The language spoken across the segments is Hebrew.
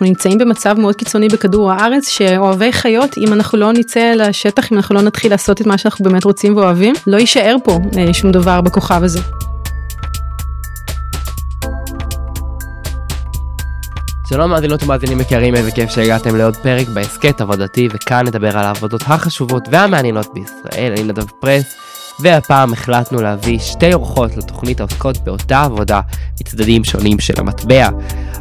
אנחנו נמצאים במצב מאוד קיצוני בכדור הארץ שאוהבי חיות אם אנחנו לא נצא לשטח אם אנחנו לא נתחיל לעשות את מה שאנחנו באמת רוצים ואוהבים לא יישאר פה אה, שום דבר בכוכב הזה. שלום מאזינות ומאזינים יקרים, איזה כיף שהגעתם לעוד פרק בהסכת עבודתי, וכאן נדבר על העבודות החשובות והמעניינות בישראל, אני נדב פרס, והפעם החלטנו להביא שתי אורחות לתוכנית העוסקות באותה עבודה מצדדים שונים של המטבע.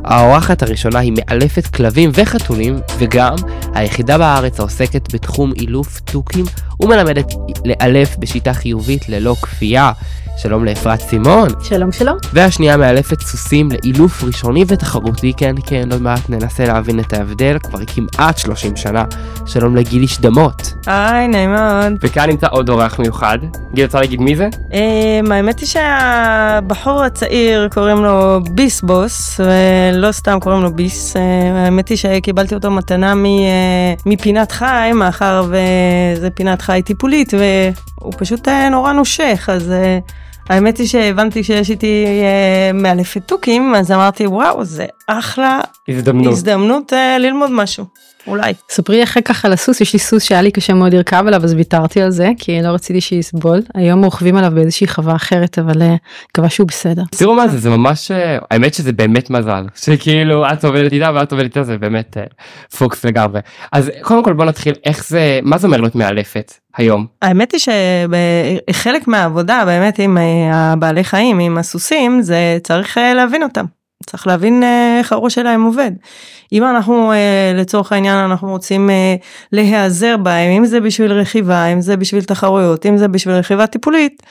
האורחת הראשונה היא מאלפת כלבים וחתולים, וגם היחידה בארץ העוסקת בתחום אילוף תוכים ומלמדת לאלף בשיטה חיובית ללא כפייה. שלום לאפרת סימון. שלום שלום. והשנייה מאלפת סוסים לאילוף ראשוני ותחרותי, כן כן, עוד מעט ננסה להבין את ההבדל, כבר כמעט 30 שנה. שלום לגילי שדמות. היי, נעים מאוד. וכאן נמצא עוד אורח מיוחד. גילי רוצה להגיד מי זה? Um, האמת היא שהבחור הצעיר קוראים לו ביס בוס, ולא סתם קוראים לו ביס, uh, האמת היא שקיבלתי אותו מתנה uh, מפינת חי, מאחר וזה פינת חי טיפולית, והוא פשוט uh, נורא נושך, אז... Uh, האמת היא שהבנתי שיש איתי אה, מאלפת תוכים, אז אמרתי וואו זה אחלה הזדמנות, הזדמנות אה, ללמוד משהו. אולי. ספרי אחרי כך על הסוס, יש לי סוס שהיה לי קשה מאוד לרכב עליו אז ויתרתי על זה כי לא רציתי שיסבול. היום רוכבים עליו באיזושהי חווה אחרת אבל אה, מקווה שהוא בסדר. תראו מה זה, זה ממש, אה, האמת שזה באמת מזל, שכאילו את עובדת איתה ואת עובדת איתה זה באמת אה, פוקס לגמרי. אז קודם כל בוא נתחיל, איך זה, מה זה אומר להיות מאלפת היום? האמת היא שחלק מהעבודה באמת עם הבעלי חיים, עם הסוסים, זה צריך להבין אותם. צריך להבין איך הראש שלהם עובד. אם אנחנו אה, לצורך העניין אנחנו רוצים אה, להיעזר בהם, אם זה בשביל רכיבה, אם זה בשביל תחרויות, אם זה בשביל רכיבה טיפולית,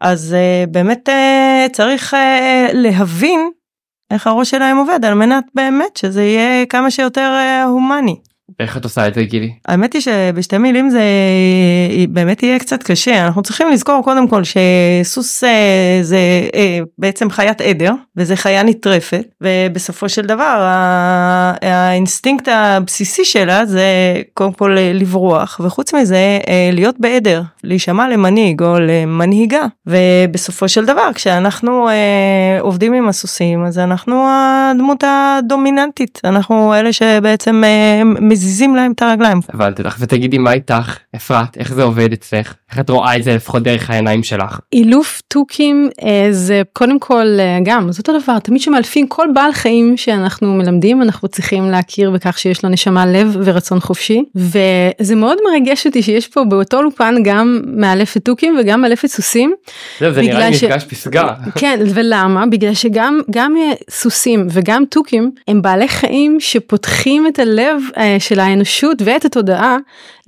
אז אה, באמת צריך להבין איך הראש שלהם עובד על מנת באמת שזה יהיה כמה שיותר הומני. איך את עושה את זה גילי? האמת היא שבשתי מילים זה באמת יהיה קצת קשה אנחנו צריכים לזכור קודם כל שסוס אה, זה אה, בעצם חיית עדר וזה חיה נטרפת ובסופו של דבר האינסטינקט הבסיסי שלה זה קודם כל לברוח וחוץ מזה אה, להיות בעדר להישמע למנהיג או למנהיגה. ובסופו של דבר כשאנחנו עובדים עם הסוסים אז אנחנו הדמות הדומיננטית. אנחנו אלה שבעצם מזיזים להם את הרגליים. הבנתי לך ותגידי מה איתך אפרת? איך זה עובד אצלך איך את רואה את זה לפחות דרך העיניים שלך. אילוף תוכים אה, זה קודם כל אה, גם זה אותו דבר תמיד שמאלפים כל בעל חיים שאנחנו מלמדים אנחנו צריכים להכיר בכך שיש לו נשמה לב ורצון חופשי וזה מאוד מרגש אותי שיש פה באותו אולפן גם מאלפת תוכים וגם מאלפת סוסים. זה, זה נראה לי ש... מפגש פסגה. כן ולמה בגלל שגם גם אה, סוסים וגם תוכים הם בעלי חיים שפותחים את הלב של האנושות ואת התודעה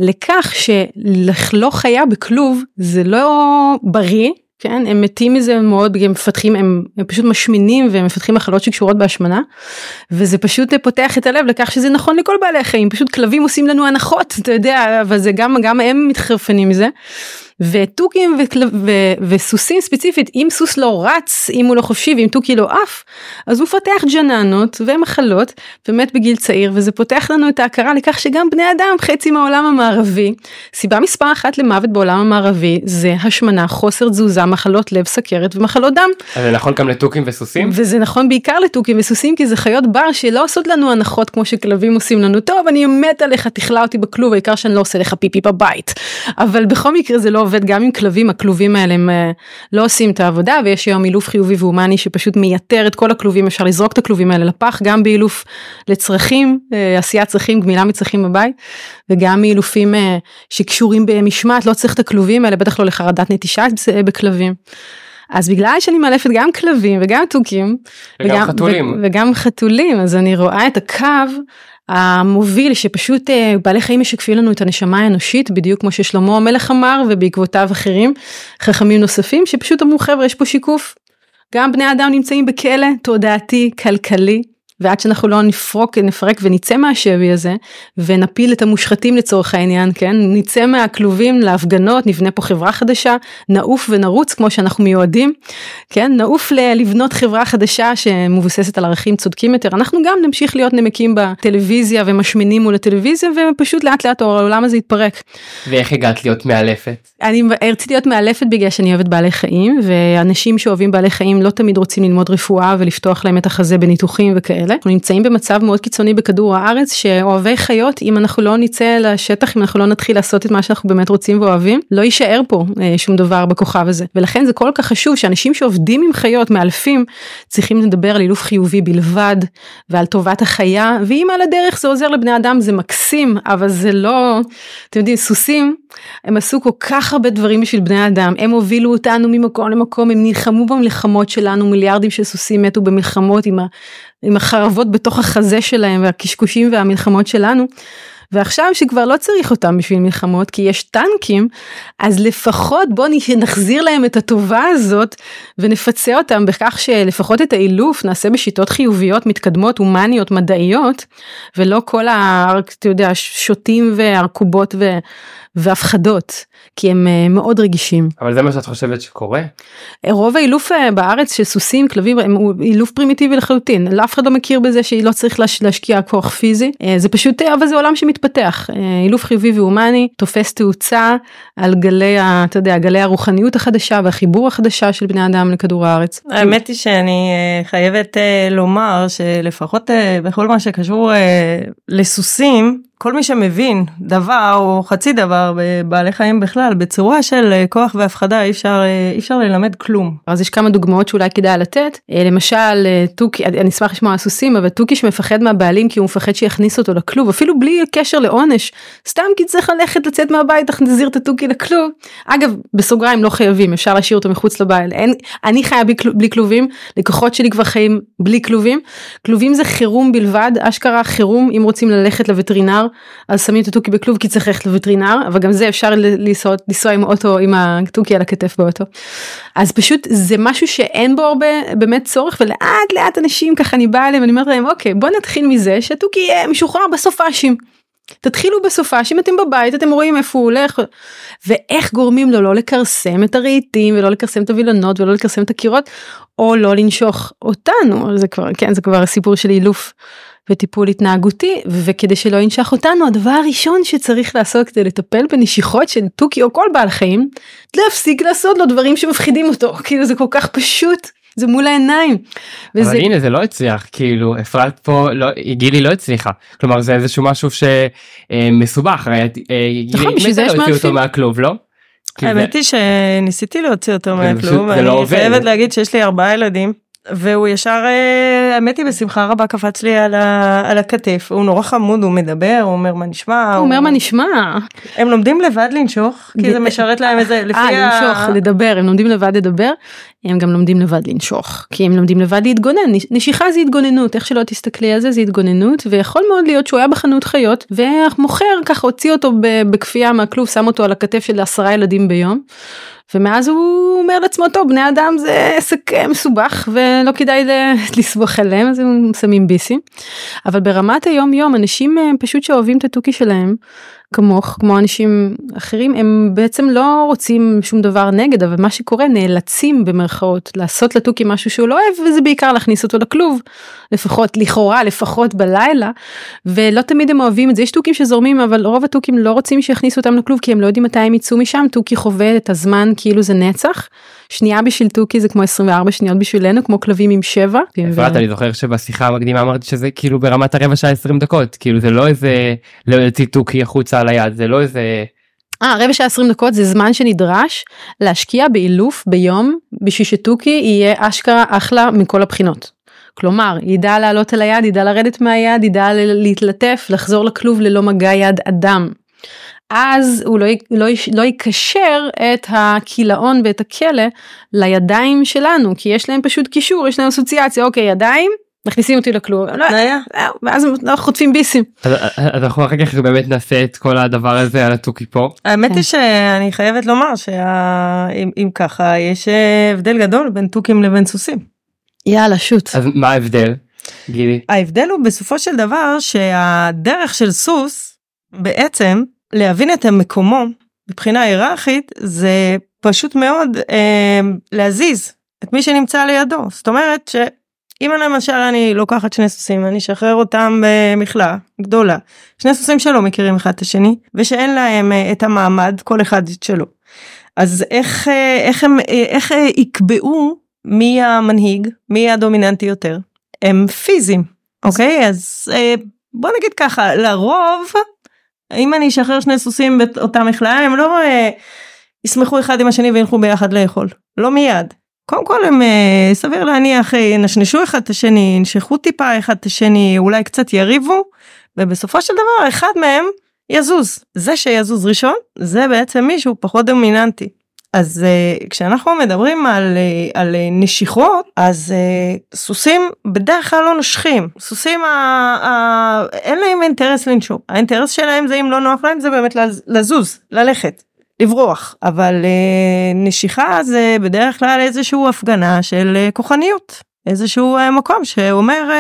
לכך שלכלוא חיה בכלוב זה לא בריא. כן הם מתים מזה מאוד הם מפתחים הם, הם פשוט משמינים והם מפתחים מחלות שקשורות בהשמנה וזה פשוט פותח את הלב לכך שזה נכון לכל בעלי החיים פשוט כלבים עושים לנו הנחות אתה יודע אבל זה גם גם הם מתחרפנים מזה ותוכים וכל... ו... וסוסים ספציפית אם סוס לא רץ אם הוא לא חופשי ואם תוכי לא עף אז הוא מפתח ג'ננות ומחלות ומת בגיל צעיר וזה פותח לנו את ההכרה לכך שגם בני אדם חצי מהעולם המערבי סיבה מספר אחת למוות בעולם המערבי זה השמנה חוסר תזוזה מחלות לב סכרת ומחלות דם. זה נכון גם לתוכים וסוסים? וזה נכון בעיקר לתוכים וסוסים כי זה חיות בר שלא עושות לנו הנחות כמו שכלבים עושים לנו טוב אני מת עליך תכלה אותי בכלוב העיקר שאני לא עושה לך פיפי בבית אבל בכל מקרה זה לא עובד גם עם כלבים הכלובים האלה הם אה, לא עושים את העבודה ויש היום אילוף חיובי והומני שפשוט מייתר את כל הכלובים אפשר לזרוק את הכלובים האלה לפח גם באילוף לצרכים אה, עשיית צרכים גמילה מצרכים בבית וגם מאילופים אה, שקשורים במשמעת לא צריך את הכלובים האלה בטח לא לחרדת נטישה בכלבים. אז בגלל שאני מאלפת גם כלבים וגם תוכים וגם, וגם חתולים וגם חתולים אז אני רואה את הקו המוביל שפשוט אה, בעלי חיים משקפים לנו את הנשמה האנושית בדיוק כמו ששלמה המלך אמר ובעקבותיו אחרים חכמים נוספים שפשוט אמרו חבר'ה יש פה שיקוף. גם בני אדם נמצאים בכלא תודעתי כלכלי ועד שאנחנו לא נפרוק נפרק ונצא מהשבי הזה ונפיל את המושחתים לצורך העניין כן נצא מהכלובים להפגנות נבנה פה חברה חדשה נעוף ונרוץ כמו שאנחנו מיועדים כן נעוף לבנות חברה חדשה שמבוססת על ערכים צודקים יותר אנחנו גם נמשיך להיות נמקים בטלוויזיה ומשמינים מול הטלוויזיה ופשוט לאט לאט העולם הזה יתפרק. ואיך הגעת להיות מאלפת? אני רציתי להיות מאלפת בגלל שאני אוהבת בעלי חיים ואנשים שאוהבים בעלי חיים לא תמיד רוצים ללמוד רפואה ולפתוח להם את החזה בניתוחים וכאלה. וכולי. אנחנו נמצאים במצב מאוד קיצוני בכדור הארץ שאוהבי חיות אם אנחנו לא נצא לשטח אם אנחנו לא נתחיל לעשות את מה שאנחנו באמת רוצים ואוהבים לא יישאר פה אה, שום דבר בכוכב הזה ולכן זה כל כך חשוב שאנשים שעובדים עם חיות מאלפים צריכים לדבר על אילוף חיובי בלבד ועל טובת החיה ואם על הדרך זה עוזר לבני אדם זה מקסים אבל זה לא אתם יודעים סוסים הם עשו כל כך הרבה דברים בשביל בני אדם הם הובילו אותנו ממקום למקום הם נלחמו במלחמות שלנו מיליארדים של סוסים מתו במלחמות עם, עם החרבות בתוך החזה שלהם והקשקושים והמלחמות שלנו. ועכשיו שכבר לא צריך אותם בשביל מלחמות כי יש טנקים אז לפחות בוא נחזיר להם את הטובה הזאת ונפצה אותם בכך שלפחות את האילוף נעשה בשיטות חיוביות מתקדמות הומניות מדעיות ולא כל ה... אתה יודע שוטים ו... והפחדות כי הם אה, מאוד רגישים. אבל זה מה שאת חושבת שקורה? רוב האילוף אה, בארץ של סוסים כלבים הם אילוף פרימיטיבי לחלוטין אף אחד לא מכיר בזה שהיא לא צריך להשקיע כוח פיזי אה, זה פשוט אבל זה עולם שמתפתח אילוף חיובי והומני תופס תאוצה על גלי אתה יודע גלי הרוחניות החדשה והחיבור החדשה של בני אדם לכדור הארץ. האמת היא שאני חייבת לומר שלפחות בכל מה שקשור לסוסים כל מי שמבין דבר או חצי דבר בבעלי חיים בכלל בצורה של אה, כוח והפחדה אי אפשר אה, אי אפשר ללמד כלום. אז יש כמה דוגמאות שאולי כדאי לתת אה, למשל תוכי אני אשמח לשמוע סוסים אבל תוכי שמפחד מהבעלים כי הוא מפחד שיכניס אותו לכלוב אפילו בלי קשר לעונש סתם כי צריך ללכת לצאת מהבית תחזיר את התוכי לכלוב. אגב בסוגריים לא חייבים אפשר להשאיר אותו מחוץ לבית אין אני חיה בלי, בלי כלובים לקוחות שלי כבר חיים בלי כלובים כלובים זה חירום בלבד אשכרה חירום אם רוצים ללכת לווטרינר אז שמים את התוכי בכלוב כי צריך ללכת לווטרינר אבל גם זה אפשר לנסוע, לנסוע עם אוטו עם התוכי על הכתף באוטו. אז פשוט זה משהו שאין בו הרבה באמת צורך ולאט לאט אנשים ככה אני באה אליהם ואני אומרת להם אוקיי בוא נתחיל מזה שהתוכי יהיה משוחרר בסופאשים. תתחילו בסופש אם אתם בבית אתם רואים איפה הוא הולך ואיך גורמים לו לא לכרסם את הרהיטים ולא לכרסם את הווילונות ולא לכרסם את הקירות או לא לנשוך אותנו זה כבר כן זה כבר הסיפור של אילוף וטיפול התנהגותי וכדי שלא ינשך אותנו הדבר הראשון שצריך לעשות כדי לטפל בנשיכות של תוכי או כל בעל חיים להפסיק לעשות לו דברים שמפחידים אותו כאילו זה כל כך פשוט זה מול העיניים. וזה... אבל הנה זה לא הצליח כאילו אפרת פה לא גילי לא הצליחה כלומר זה איזשהו משהו שמסובך הרי נכון, בשביל זה יש מעטפים. אותו מהכלוב לא? האמת היא שניסיתי להוציא אותו מהכלוב ואני לא חייבת להגיד שיש לי ארבעה ילדים והוא ישר אה, האמת היא בשמחה רבה קפץ לי על, ה, על הכתף. הוא נורא חמוד הוא מדבר הוא אומר מה נשמע? הוא, הוא אומר מה נשמע? הם לומדים לבד לנשוך? כי זה משרת להם איזה לפי 아, ה... לנשוך לדבר הם לומדים לבד לדבר? הם גם לומדים לבד לנשוך כי הם לומדים לבד להתגונן. נשיכה זה התגוננות איך שלא תסתכלי על זה זה התגוננות ויכול מאוד להיות שהוא היה בחנות חיות ומוכר ככה הוציא אותו בכפייה מהכלוב שם אותו על הכתף של עשרה ילדים ביום. ומאז הוא אומר לעצמו טוב בני אדם זה עסק אה, מסובך ולא כדאי לסבוך עליהם אז הם שמים ביסים. אבל ברמת היום יום אנשים אה, פשוט שאוהבים את התוכי שלהם כמוך כמו אנשים אחרים הם בעצם לא רוצים שום דבר נגד אבל מה שקורה נאלצים במרכאות לעשות לתוכי משהו שהוא לא אוהב וזה בעיקר להכניס אותו לכלוב לפחות לכאורה לפחות בלילה ולא תמיד הם אוהבים את זה. יש תוכים שזורמים אבל רוב התוכים לא רוצים שיכניסו אותם לכלוב כי הם לא יודעים מתי הם יצאו משם. תוכי חווה את הזמן כאילו זה נצח שנייה בשביל תוכי זה כמו 24 שניות בשבילנו כמו כלבים עם שבע. אפרת אני זוכר שבשיחה המקדימה אמרתי שזה כאילו ברמת הרבע שעה 20 דקות כאילו זה לא איזה להוציא תוכי החוצה על היד זה לא איזה. אה רבע שעה 20 דקות זה זמן שנדרש להשקיע באילוף ביום בשביל שתוכי יהיה אשכרה אחלה מכל הבחינות. כלומר ידע לעלות על היד ידע לרדת מהיד ידע להתלטף לחזור לכלוב ללא מגע יד אדם. אז הוא לא, לא, לא יקשר את הכילאון ואת הכלא לידיים שלנו כי יש להם פשוט קישור יש להם אסוציאציה אוקיי ידיים מכניסים אותי לכלוב לא, ואז אנחנו חוטפים ביסים. אז אנחנו אחר כך באמת נעשה את כל הדבר הזה על התוכי פה. האמת היא שאני חייבת לומר שאם ככה יש הבדל גדול בין תוכים לבין סוסים. יאללה שוט. אז מה ההבדל? גילי. ההבדל הוא בסופו של דבר שהדרך של סוס בעצם להבין את המקומו מבחינה היררכית זה פשוט מאוד אה, להזיז את מי שנמצא לידו. זאת אומרת שאם למשל אני לוקחת שני סוסים אני אשחרר אותם במכלאה גדולה שני סוסים שלא מכירים אחד את השני ושאין להם אה, את המעמד כל אחד את שלו. אז איך אה, איך הם אה, איך יקבעו מי המנהיג מי הדומיננטי יותר? הם פיזיים אוקיי? אז אה, בוא נגיד ככה לרוב אם אני אשחרר שני סוסים באותה מכלאה הם לא אה, ישמחו אחד עם השני וילכו ביחד לאכול לא מיד. קודם כל הם אה, סביר להניח אה, ינשנשו אחד את השני ינשכו טיפה אחד את השני אולי קצת יריבו ובסופו של דבר אחד מהם יזוז זה שיזוז ראשון זה בעצם מישהו פחות דומיננטי. אז uh, כשאנחנו מדברים על, uh, על uh, נשיכות אז סוסים בדרך כלל לא נושכים. סוסים ה, ה, אין להם אינטרס לנשום. האינטרס שלהם זה אם לא נוח להם זה באמת לז, לזוז ללכת לברוח. אבל נשיכה זה בדרך כלל איזשהו הפגנה של כוחניות. איזשהו מקום שאומר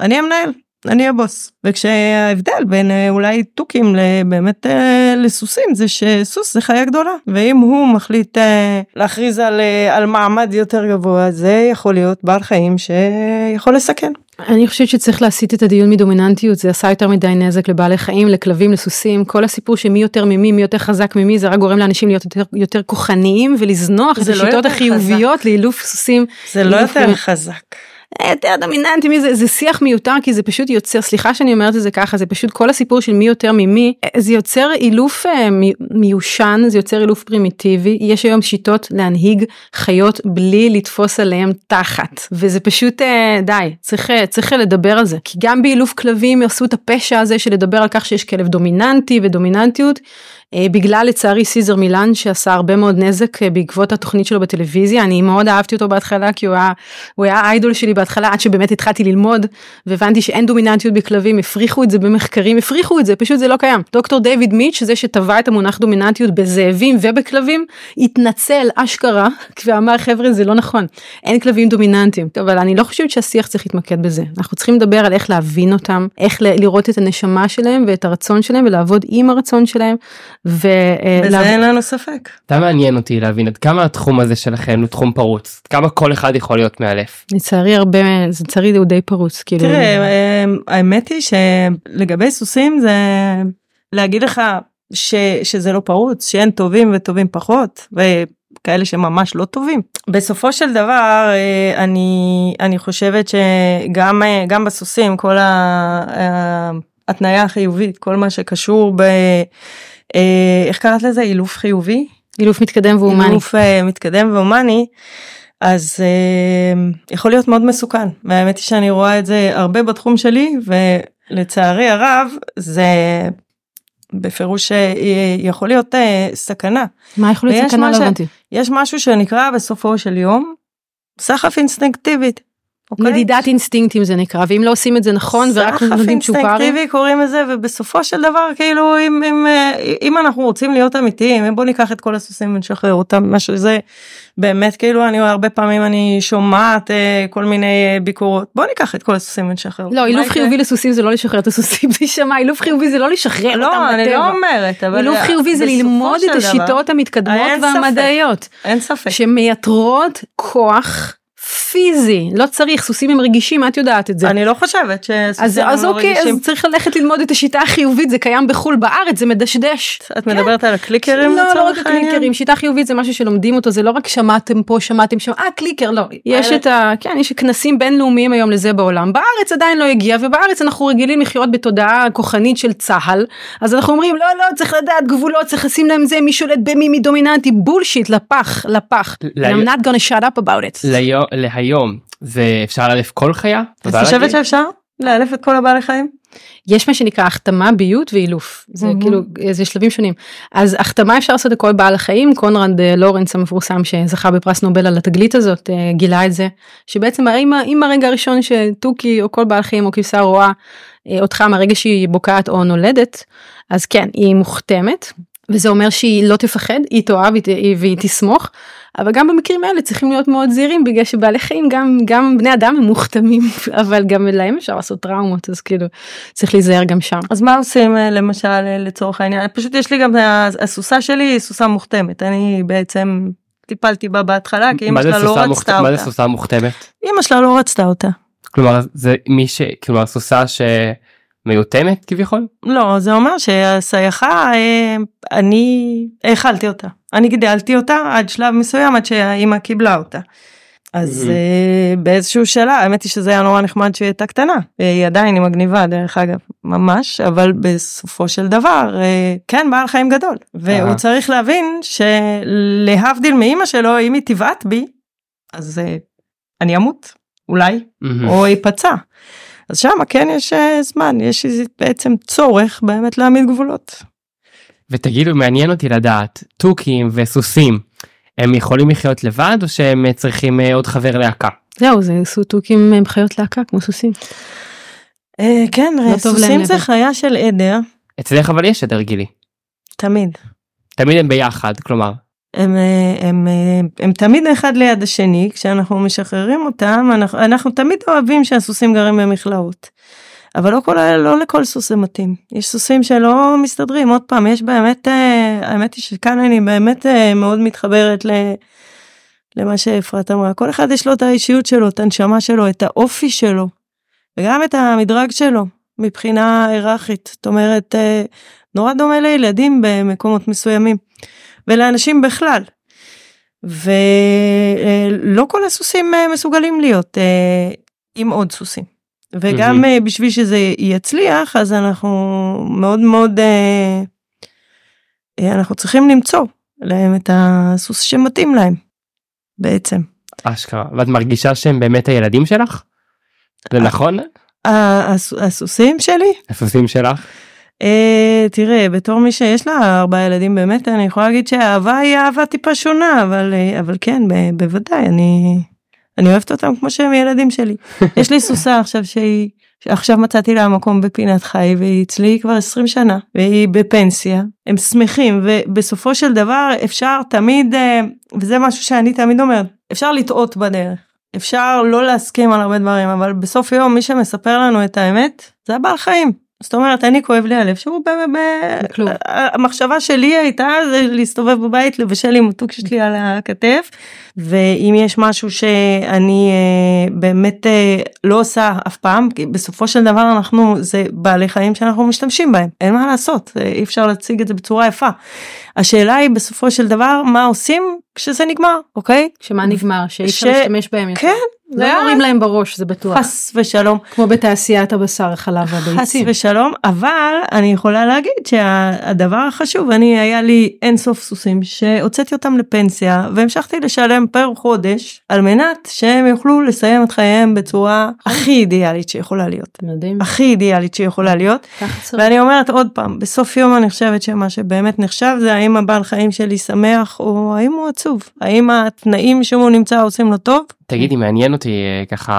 אני המנהל אני הבוס וכשההבדל בין אה, אולי תוכים באמת אה, לסוסים זה שסוס זה חיה גדולה ואם הוא מחליט אה, להכריז על, על מעמד יותר גבוה זה יכול להיות בעל חיים שיכול לסכן. אני חושבת שצריך להסיט את הדיון מדומיננטיות זה עשה יותר מדי נזק לבעלי חיים לכלבים לסוסים כל הסיפור שמי יותר ממי מי יותר חזק ממי זה רק גורם לאנשים להיות יותר, יותר כוחניים ולזנוח את השיטות לא החיוביות לאילוף סוסים. זה לא יותר חזק. יותר דומיננטי מי זה? זה שיח מיותר כי זה פשוט יוצר סליחה שאני אומרת את זה ככה זה פשוט כל הסיפור של מי יותר ממי זה יוצר אילוף uh, מיושן זה יוצר אילוף פרימיטיבי. יש היום שיטות להנהיג חיות בלי לתפוס עליהם תחת. וזה פשוט uh, די צריך uh, צריך לדבר על זה. כי גם באילוף כלבים עשו את הפשע הזה של לדבר על כך שיש כלב דומיננטי ודומיננטיות אה, בגלל לצערי סיזר מילן שעשה הרבה מאוד נזק אה, בעקבות התוכנית שלו בטלוויזיה. אני מאוד אהבתי אותו בהתחלה כי הוא היה, הוא היה איידול שלי בהתחלה עד שבאמת התחלתי ללמוד והבנתי שאין דומיננטיות בכלבים. הפריחו את זה במחקרים הפריחו את זה פשוט זה לא קיים. דוקטור דיוויד מיץ' זה שטבע את המונח דומיננטיות בזאבים ובכלבים התנצל אשכרה ואמר חבר'ה זה לא נכון. אין כלבים דומיננטיים. אבל אני לא חושבת שהשיח צריך להתמקד בזה. אנחנו צריכים לדבר על איך להבין אותם איך לראות את הנשמה שלהם ואת הרצון שלהם ולעבוד עם הרצון שלהם ו... בזה לה... אין לנו ספק. אתה מעניין אותי להבין עד כמה התחום הזה שלכם הוא תחום פרוץ, כמה כל אחד יכול להיות מאלף. לצערי הרבה, לצערי הוא די פרוץ. כאילו... תראה, אמ, האמת היא שלגבי סוסים זה להגיד לך ש, שזה לא פרוץ, שאין טובים וטובים פחות. וכאלה שממש לא טובים. בסופו של דבר אה, אני אני חושבת שגם אה, גם בסוסים כל ההתניה החיובית כל מה שקשור ב... אה, איך קראת לזה אילוף חיובי אילוף מתקדם והומני אילוף uh, מתקדם והומני אז uh, יכול להיות מאוד מסוכן והאמת היא שאני רואה את זה הרבה בתחום שלי ולצערי הרב זה בפירוש יכול להיות uh, סכנה. מה יכול להיות סכנה? לא הבנתי. יש משהו שנקרא בסופו של יום סחף אינסטינקטיבית. אוקיי? נדידת אינסטינקטים זה נקרא ואם לא עושים את זה נכון ורק נותנים צ'ופרים. סחף אינסטינקטיבי קוראים לזה ובסופו של דבר כאילו אם, אם, אם אנחנו רוצים להיות אמיתיים בוא ניקח את כל הסוסים ונשחרר אותם משהו זה באמת כאילו אני הרבה פעמים אני שומעת אה, כל מיני אה, ביקורות בוא ניקח את כל הסוסים ונשחרר. לא אילוף חיובי לסוסים זה לא לשחרר את הסוסים זה יישמע אילוף חיובי זה לא לשחרר לא, אותם. לא אני לא אומרת אבל אילוף חיובי זה ללמוד את השיטות המתקדמות והמדעיות. אין ספק. שמייתרות כוח. פיזי לא צריך סוסים הם רגישים את יודעת את זה. אני לא חושבת שסוסים אז, אז לא אוקיי רגישים. אז צריך ללכת ללמוד את השיטה החיובית זה קיים בחול בארץ זה מדשדש. את כן. מדברת על הקליקרים לא לא רק הקליקרים שיטה חיובית זה משהו שלומדים אותו זה לא רק שמעתם פה שמעתם שם אה קליקר לא. יש את ה... כן יש כנסים בינלאומיים היום לזה בעולם. בארץ עדיין לא הגיע ובארץ אנחנו רגילים לחיות בתודעה כוחנית של צה"ל. אז אנחנו אומרים לא לא צריך לדעת גבולות צריך לשים להם זה מי שולט במי מי דומיננטי. בולשיט לפח לפח. I'm not gonna shut up about it. להיום זה אפשר לאלף כל חיה? את חושבת שאפשר לאלף את כל הבעלי חיים? יש מה שנקרא החתמה ביות ואילוף זה mm-hmm. כאילו זה שלבים שונים אז החתמה אפשר לעשות לכל בעל החיים קונרד אה, לורנס המפורסם שזכה בפרס נובל על התגלית הזאת אה, גילה את זה שבעצם אם, אם הרגע הראשון שתוכי או כל בעל חיים או כבשה רואה אה, אותך מהרגע שהיא בוקעת או נולדת אז כן היא מוכתמת וזה אומר שהיא לא תפחד היא תאהב והיא תסמוך אבל גם במקרים האלה צריכים להיות מאוד זהירים בגלל שבעלי חיים גם גם בני אדם הם מוכתמים אבל גם להם אפשר לעשות טראומות אז כאילו צריך להיזהר גם שם. אז מה עושים אה, למשל אה, לצורך העניין פשוט יש לי גם הסוסה שלי היא סוסה מוכתמת אני בעצם טיפלתי בה בהתחלה כי אמא שלה לא רצתה אותה. מה זה סוסה מוכתמת? אמא שלה לא רצתה אותה. כלומר זה מי ש... כלומר סוסה ש... מיותמת כביכול? לא זה אומר שהסייחה אה, אני האכלתי אותה אני גידלתי אותה עד שלב מסוים עד שהאימא קיבלה אותה. אז Mhm. אה, באיזשהו שלב, האמת היא שזה היה נורא נחמד שהיא הייתה קטנה. היא עדיין היא מגניבה דרך אגב, ממש, אבל בסופו של דבר, אה, כן, בעל חיים גדול. והוא. צריך להבין שלהבדיל מאימא שלו, אם היא תבעט בי, אז אה, אני אמות, אולי, מהמם. או ייפצע. אז שמה כן יש זמן, יש בעצם צורך באמת להעמיד גבולות. ותגידו, מעניין אותי לדעת, תוכים וסוסים, הם יכולים לחיות לבד או שהם אה, צריכים אה, עוד חבר להקה? זהו, זה סוטוקים הם חיות להקה כמו סוסים. אה, כן, לא להם סוסים זה. חיה של עדר, אצלך אבל יש עדר גילי. תמיד. תמיד הם ביחד, כלומר. הם, אה, הם, אה, הם תמיד אחד ליד השני, כשאנחנו משחררים אותם, אנחנו, אנחנו תמיד אוהבים שהסוסים גרים במכלאות. אבל לא, כל, לא לכל סוס זה מתאים. יש סוסים שלא מסתדרים, עוד פעם, יש באמת, אה, האמת היא שכאן אני באמת אה, מאוד מתחברת ל, למה שאפרת אמרה. כל אחד יש לו את האישיות שלו, את הנשמה שלו, את האופי שלו, וגם את המדרג שלו, מבחינה היררכית. זאת אומרת, אה, נורא דומה לילדים במקומות מסוימים. ולאנשים בכלל. ולא כל הסוסים מסוגלים להיות עם עוד סוסים. וגם. אה, בשביל שזה יצליח אז אנחנו מאוד מאוד אה, אה, אנחנו צריכים למצוא להם את הסוס שמתאים להם בעצם. אשכרה. ואת מרגישה שהם באמת הילדים שלך? זה אה. נכון? הסוסים שלי הסוסים שלך? אה, תראה בתור מי שיש לה ארבעה ילדים באמת אני יכולה להגיד שהאהבה היא אהבה טיפה שונה אבל אבל כן ב- בוודאי אני אני אוהבת אותם כמו שהם ילדים שלי. יש לי סוסה עכשיו שהיא עכשיו מצאתי לה מקום בפינת חי והיא אצלי כבר 20 שנה והיא בפנסיה הם שמחים ובסופו של דבר אפשר תמיד אה, וזה משהו שאני תמיד אומרת אפשר לטעות בדרך. אפשר לא להסכים על הרבה דברים אבל בסוף יום מי שמספר לנו את האמת זה הבעל חיים. זאת אומרת אני כואב לי הלב שהוא באמת. המחשבה שלי הייתה זה להסתובב בבית לבשל עם מתוק שיש לי על הכתף ואם יש משהו שאני אה, באמת אה, לא עושה אף פעם כי בסופו של דבר אנחנו זה בעלי חיים שאנחנו משתמשים בהם אין מה לעשות אה, אי אפשר להציג את זה בצורה יפה. השאלה היא בסופו של דבר מה עושים כשזה נגמר אוקיי שמה נגמר שאי אפשר ש- להשתמש בהם יותר. כן לא נורים להם בראש זה בטוח. חס ושלום כמו בתעשיית הבשר החלב חס והביצים. ושלום אבל אני יכולה להגיד שהדבר החשוב אני היה לי אין סוף סוסים שהוצאתי אותם לפנסיה והמשכתי לשלם פר חודש על מנת שהם יוכלו לסיים את חייהם בצורה הכי אידיאלית שיכולה להיות. מדהים. הכי אידיאלית שיכולה להיות. ואני אומרת עוד פעם בסוף יום אני חושבת שמה שבאמת נחשב זה האם הבעל חיים שלי שמח או האם הוא עצוב האם התנאים שהוא נמצא עושים לו טוב תגידי, מעניין אותי אה, ככה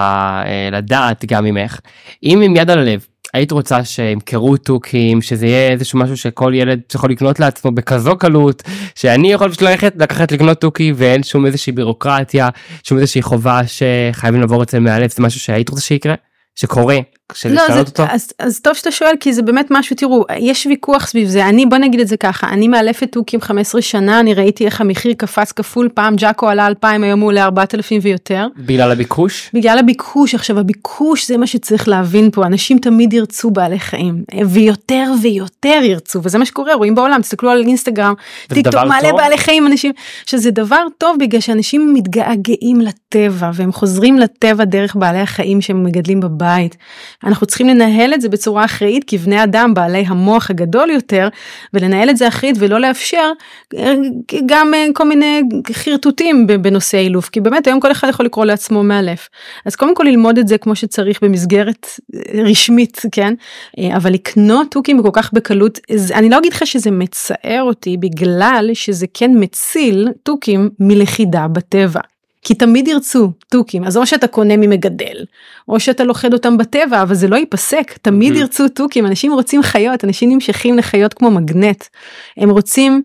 אה, לדעת גם ממך, אם עם יד על הלב, היית רוצה שימכרו תוכים, שזה יהיה איזשהו משהו שכל ילד יכול לקנות לעצמו בכזו קלות, שאני יכול פשוט ללכת, לקחת לקנות תוכי ואין שום איזושהי בירוקרטיה, שום איזושהי חובה שחייבים לעבור אצל מאלף, זה משהו שהיית רוצה שיקרה? שקורה? של לא, לשנות זה, אותו? אז, אז טוב שאתה שואל כי זה באמת משהו תראו יש ויכוח סביב זה אני בוא נגיד את זה ככה אני מאלפת תוכים 15 שנה אני ראיתי איך המחיר קפץ כפול פעם ג'אקו עלה 2,000 היום הוא עולה 4,000 ויותר. בגלל הביקוש? בגלל הביקוש עכשיו הביקוש זה מה שצריך להבין פה אנשים תמיד ירצו בעלי חיים ויותר ויותר ירצו וזה מה שקורה רואים בעולם תסתכלו על אינסטגרם טוק דבר מעלה טוב? בעלי חיים אנשים שזה דבר טוב בגלל שאנשים מתגעגעים לטבע והם חוזרים לטבע דרך בעלי החיים שהם מגדלים בבית. אנחנו צריכים לנהל את זה בצורה אחראית כבני אדם בעלי המוח הגדול יותר ולנהל את זה אחראית ולא לאפשר אה, גם אה, כל מיני חרטוטים בנושא אילוף כי באמת היום כל אחד יכול לקרוא לעצמו מאלף אז קודם כל ללמוד את זה כמו שצריך במסגרת אה, רשמית כן אבל לקנות תוכים כל כך בקלות אני לא אגיד לך שזה מצער אותי בגלל שזה כן מציל תוכים מלכידה בטבע. כי תמיד ירצו תוכים אז או שאתה קונה ממגדל או שאתה לוכד אותם בטבע אבל זה לא ייפסק תמיד Mhm. ירצו תוכים אנשים רוצים חיות אנשים נמשכים לחיות כמו מגנט הם רוצים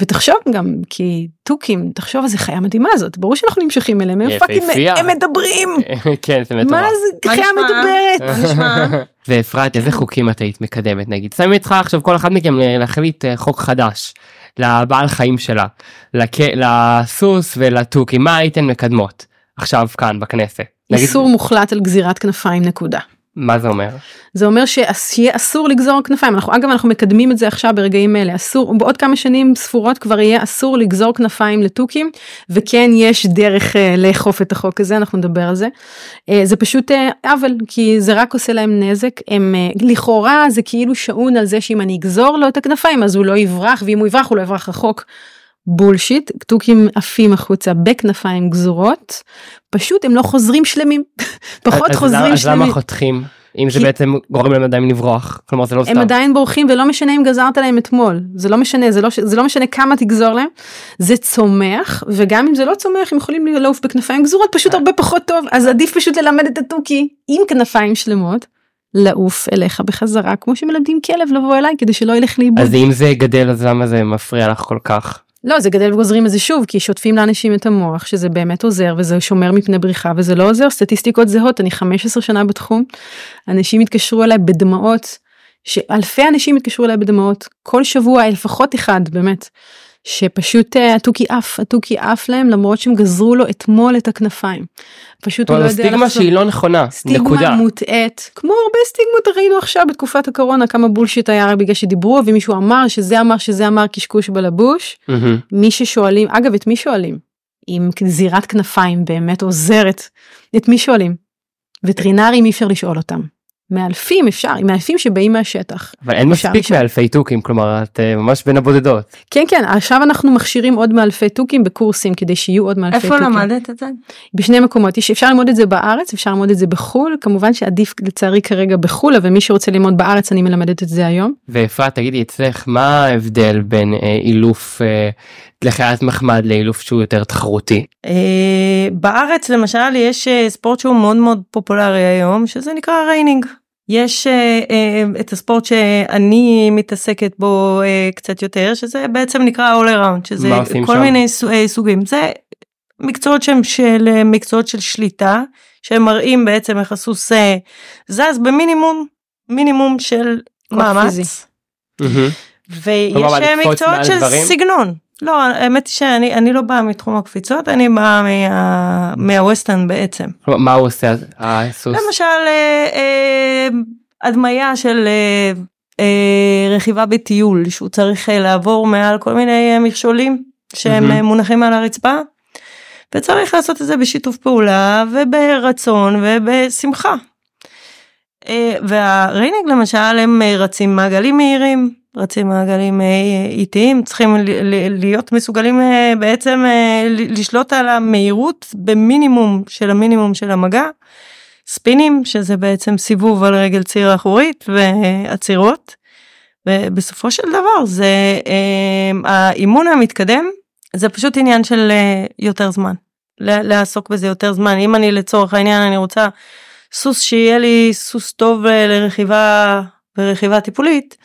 ותחשוב גם כי תוכים תחשוב איזה חיה מדהימה זאת ברור שאנחנו נמשכים אליהם הם fucking. הם מדברים כן, זה מטורף. מה זה חיה? מדברת? ואפרת איזה חוקים את היית מקדמת נגיד שמים איתך עכשיו כל אחד מכם להחליט אה, חוק חדש לבעל חיים שלה לק... לסוס ולתוכי מה הייתן מקדמות עכשיו כאן בכנסת. נגיד- איסור מוחלט על גזירת כנפיים נקודה. מה זה אומר? זה אומר שיהיה אסור לגזור כנפיים אנחנו אגב אנחנו מקדמים את זה עכשיו ברגעים אלה אסור בעוד כמה שנים ספורות כבר יהיה אסור לגזור כנפיים לתוכים וכן יש דרך uh, לאכוף את החוק הזה אנחנו נדבר על זה. Uh, זה פשוט uh, עוול כי זה רק עושה להם נזק הם uh, לכאורה זה כאילו שעון על זה שאם אני אגזור לו את הכנפיים אז הוא לא יברח ואם הוא יברח הוא לא יברח רחוק. בולשיט תוכים עפים החוצה בכנפיים גזורות פשוט הם לא חוזרים שלמים פחות אז חוזרים אז שלמים. למה חותכים? אם זה בעצם גורם להם עדיין לברוח כלומר זה לא הם סתם. עדיין בורחים ולא משנה אם גזרת להם אתמול זה לא משנה זה לא זה לא משנה כמה תגזור להם זה צומח וגם אם זה לא צומח הם יכולים לעוף בכנפיים גזורות פשוט הרבה פחות טוב אז עדיף פשוט ללמד את התוכי עם כנפיים שלמות לעוף אליך בחזרה כמו שמלמדים כלב לבוא אליי כדי שלא ילך לאיבוד. אז אם זה גדל אז למה זה מפריע לך כל כך? לא זה גדל וגוזרים את זה שוב כי שוטפים לאנשים את המוח שזה באמת עוזר וזה שומר מפני בריחה וזה לא עוזר. סטטיסטיקות זהות אני 15 שנה בתחום. אנשים התקשרו אליי בדמעות שאלפי אנשים התקשרו אליי בדמעות כל שבוע לפחות אחד באמת שפשוט אה, התוכי עף התוכי עף להם למרות שהם גזרו לו אתמול את הכנפיים. פשוט הוא לא יודע סטיגמה לחזור. שהיא לא נכונה סטיגמה נקודה. מוטעית כמו הרבה סטיגמות ראינו עכשיו בתקופת הקורונה כמה בולשיט היה רק בגלל שדיברו ומישהו אמר שזה אמר שזה אמר קשקוש בלבוש. מהמם. מי ששואלים אגב את מי שואלים אם זירת כנפיים באמת עוזרת את מי שואלים וטרינרים אי אפשר לשאול אותם מאלפים אפשר מאלפים שבאים מהשטח אבל אין אפשר מספיק לשאול. מאלפי תוכים כלומר את אה, ממש בין הבודדות. כן כן עכשיו אנחנו מכשירים עוד מאלפי תוכים בקורסים כדי שיהיו עוד מאלפי איפה תוכים למדת את זה? בשני מקומות יש אפשר ללמוד את זה בארץ אפשר ללמוד את זה בחול כמובן שעדיף לצערי כרגע בחול אבל מי שרוצה ללמוד בארץ אני מלמדת את זה היום ואפרת תגידי אצלך מה ההבדל בין אה, אילוף אה, לחיית מחמד לאילוף שהוא יותר תחרותי? אה, בארץ למשל יש אה, ספורט שהוא מאוד מאוד פופולרי היום שזה נקרא reining. יש אה, אה, את הספורט שאני מתעסקת בו אה, קצת יותר שזה בעצם נקרא all around שזה כל שם? מיני סו- סוגים זה מקצועות שהם של מקצועות של שליטה שהם מראים בעצם איך הסוס זז במינימום מינימום של מאמץ. מהמם. ויש מקצועות של דברים? סגנון. לא, האמת היא שאני אני לא באה מתחום הקפיצות, אני באה מה, מהווסטרן בעצם. מה הוא עושה הסוס? למשל, אה, אה, הדמיה של אה, אה, רכיבה בטיול, שהוא צריך אה, לעבור מעל כל מיני מכשולים שהם מונחים על הרצפה. וצריך לעשות את זה בשיתוף פעולה וברצון ובשמחה. אה, והריינינג למשל הם רצים מעגלים מהירים, רצים מעגלים אה, איטיים, צריכים להיות מסוגלים אה, בעצם אה, לשלוט על המהירות במינימום של המינימום של המגע. ספינים שזה בעצם סיבוב על רגל ציר אחורית ועצירות. ובסופו של דבר זה האימון המתקדם זה פשוט עניין של יותר זמן. לעסוק בזה יותר זמן אם אני לצורך העניין אני רוצה סוס שיהיה לי סוס טוב לרכיבה ורכיבה טיפולית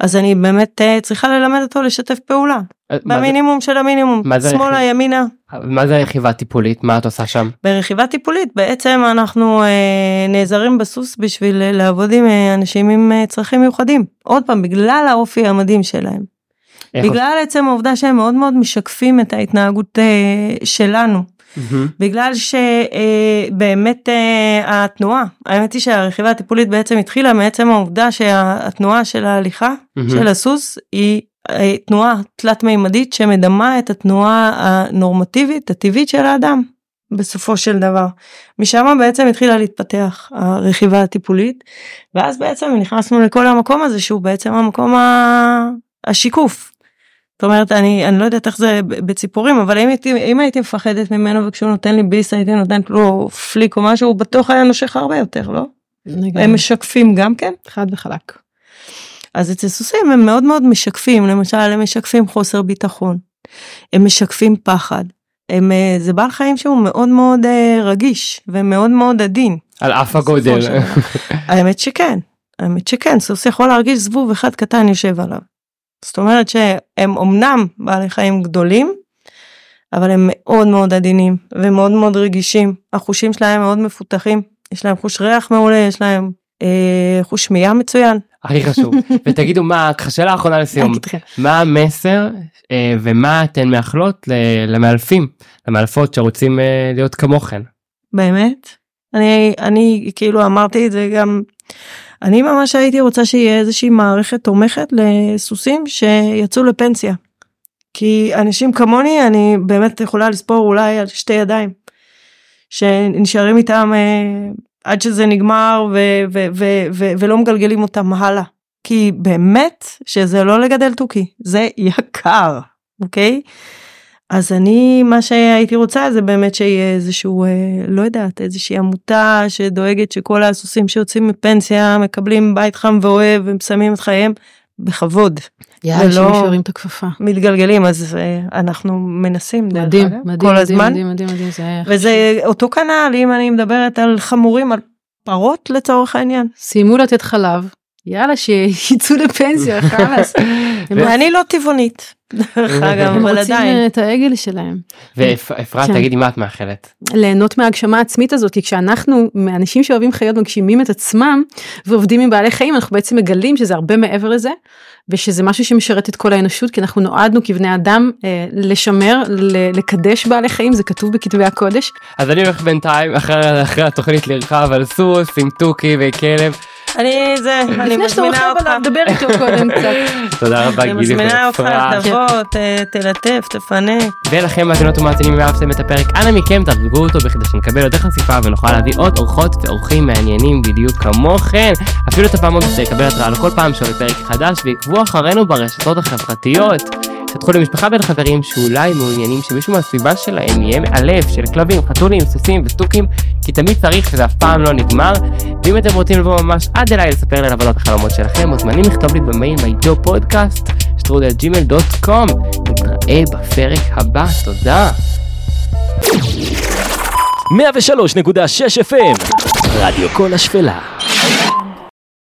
אז אני באמת אה, צריכה ללמד אותו לשתף פעולה אה, במינימום של המינימום שמאלה? ימינה מה זה רכיבה טיפולית? מה את עושה שם? ברכיבה טיפולית בעצם אנחנו אה, נעזרים בסוס בשביל לעבוד עם אנשים עם צרכים מיוחדים עוד פעם בגלל האופי המדהים שלהם בגלל עצם העובדה שהם מאוד מאוד משקפים את ההתנהגות אה, שלנו מהמם. בגלל שבאמת התנועה האמת היא שהרכיבה הטיפולית בעצם התחילה מעצם העובדה שהתנועה של ההליכה מהמם. של הסוס היא אה, תנועה תלת מימדית שמדמה את התנועה הנורמטיבית הטבעית של האדם בסופו של דבר. משם בעצם התחילה להתפתח הרכיבה הטיפולית ואז בעצם נכנסנו לכל המקום הזה שהוא בעצם המקום ה- השיקוף. זאת אומרת אני אני לא יודעת איך זה ב- בציפורים אבל אם הייתי אם הייתי מפחדת ממנו וכשהוא נותן לי ביס הייתי נותנת לו פליק או משהו הוא בטוח היה נושך הרבה יותר לא? הם משקפים גם כן. חד וחלק. אז אצל סוסים הם מאוד מאוד משקפים, למשל הם משקפים חוסר ביטחון, הם משקפים פחד, הם, אה, זה בעל חיים שהוא מאוד מאוד אה, רגיש ומאוד מאוד עדין. על אף הגודל. האמת שכן, האמת שכן, סוס יכול להרגיש זבוב אחד קטן יושב עליו. זאת אומרת שהם אמנם בעלי חיים גדולים, אבל הם מאוד מאוד עדינים ומאוד מאוד רגישים, החושים שלהם מאוד מפותחים, יש להם חוש ריח מעולה, יש להם אה, חוש שמיעה מצוין. הכי חשוב. ותגידו מה, שאלה אחרונה לסיום. מה המסר אה, ומה אתן מאחלות למאלפים, למאלפות שרוצים אה, להיות כמוכן. באמת? אני, אני כאילו אמרתי את זה גם, אני ממש הייתי רוצה שיהיה איזושהי מערכת תומכת לסוסים שיצאו לפנסיה. כי אנשים כמוני, אני באמת יכולה לספור אולי על שתי ידיים, שנשארים איתם אה, עד שזה נגמר ו- ו- ו- ו- ולא מגלגלים אותם הלאה. כי באמת שזה לא לגדל תוכי, זה יקר, אוקיי? אז אני, מה שהייתי רוצה זה באמת שיהיה איזשהו, אה, לא יודעת, איזושהי עמותה שדואגת שכל הסוסים שיוצאים מפנסיה מקבלים בית חם ואוהב ומסיימים את חייהם בכבוד. יאללה, שמישהו ירים את הכפפה. מתגלגלים, אז אה, אנחנו מנסים, דרך מדהים, אגב, מדהים, כל מדהים, הזמן. מדהים, מדהים, מדהים, זה היה וזה אותו כנ"ל, אם אני מדברת על חמורים, על פרות לצורך העניין. סיימו לתת חלב, יאללה שיצאו לפנסיה, חלאס. הם ואני לא טבעונית, דרך אגב, הם אבל רוצים עדיין. אה, את העגל שלהם. ואפרת, כן. תגידי מה את מאחלת. ליהנות מההגשמה העצמית הזאת כי כשאנחנו אנשים שאוהבים חיות מגשימים את עצמם ועובדים עם בעלי חיים אנחנו בעצם מגלים שזה הרבה מעבר לזה ושזה משהו שמשרת את כל האנושות כי אנחנו נועדנו כבני אדם אה, לשמר ל- לקדש בעלי חיים זה כתוב בכתבי הקודש אז אני הולך בינתיים אחרי אחרי התוכנית לרכב על סוס עם תוכי וכלב. אני זה, אני לפני שאתה מזמינה רוכב עליו אותך. דבר איתו קודם קצת. תודה רבה אני גילי מזמינה אותך. תבוא, תלטף, תפנה. ולכם מאזינות ומאזינים אם אהבתם את הפרק אנא מכם תרגגו אותו בכדי שנקבל יותר חשיפה ונוכל להביא עוד אורחות ואורחים מעניינים בדיוק כמוכם אפילו את הפעמון כדי לקבל התראה לכל פעם שעולה פרק חדש ועקבו אחרינו ברשתות החברתיות. שתפו למשפחה ולחברים שאולי מעוניינים שמישהו מהסביבה שלהם יהיה מאלף של כלבים, חתולים, סוסים וסטוקים כי תמיד צריך וזה אף פעם לא נגמר. ואם אתם רוצים לבוא ממש עד אליי לספר לי על עבודת החלומות שלכם מוזמנים לכתוב לי במייל מיידו פודקאסט שטרודל ג'ימל דוט קום. נתראה בפרק הבא תודה. 103.6 FM, רדיו כל השפלה.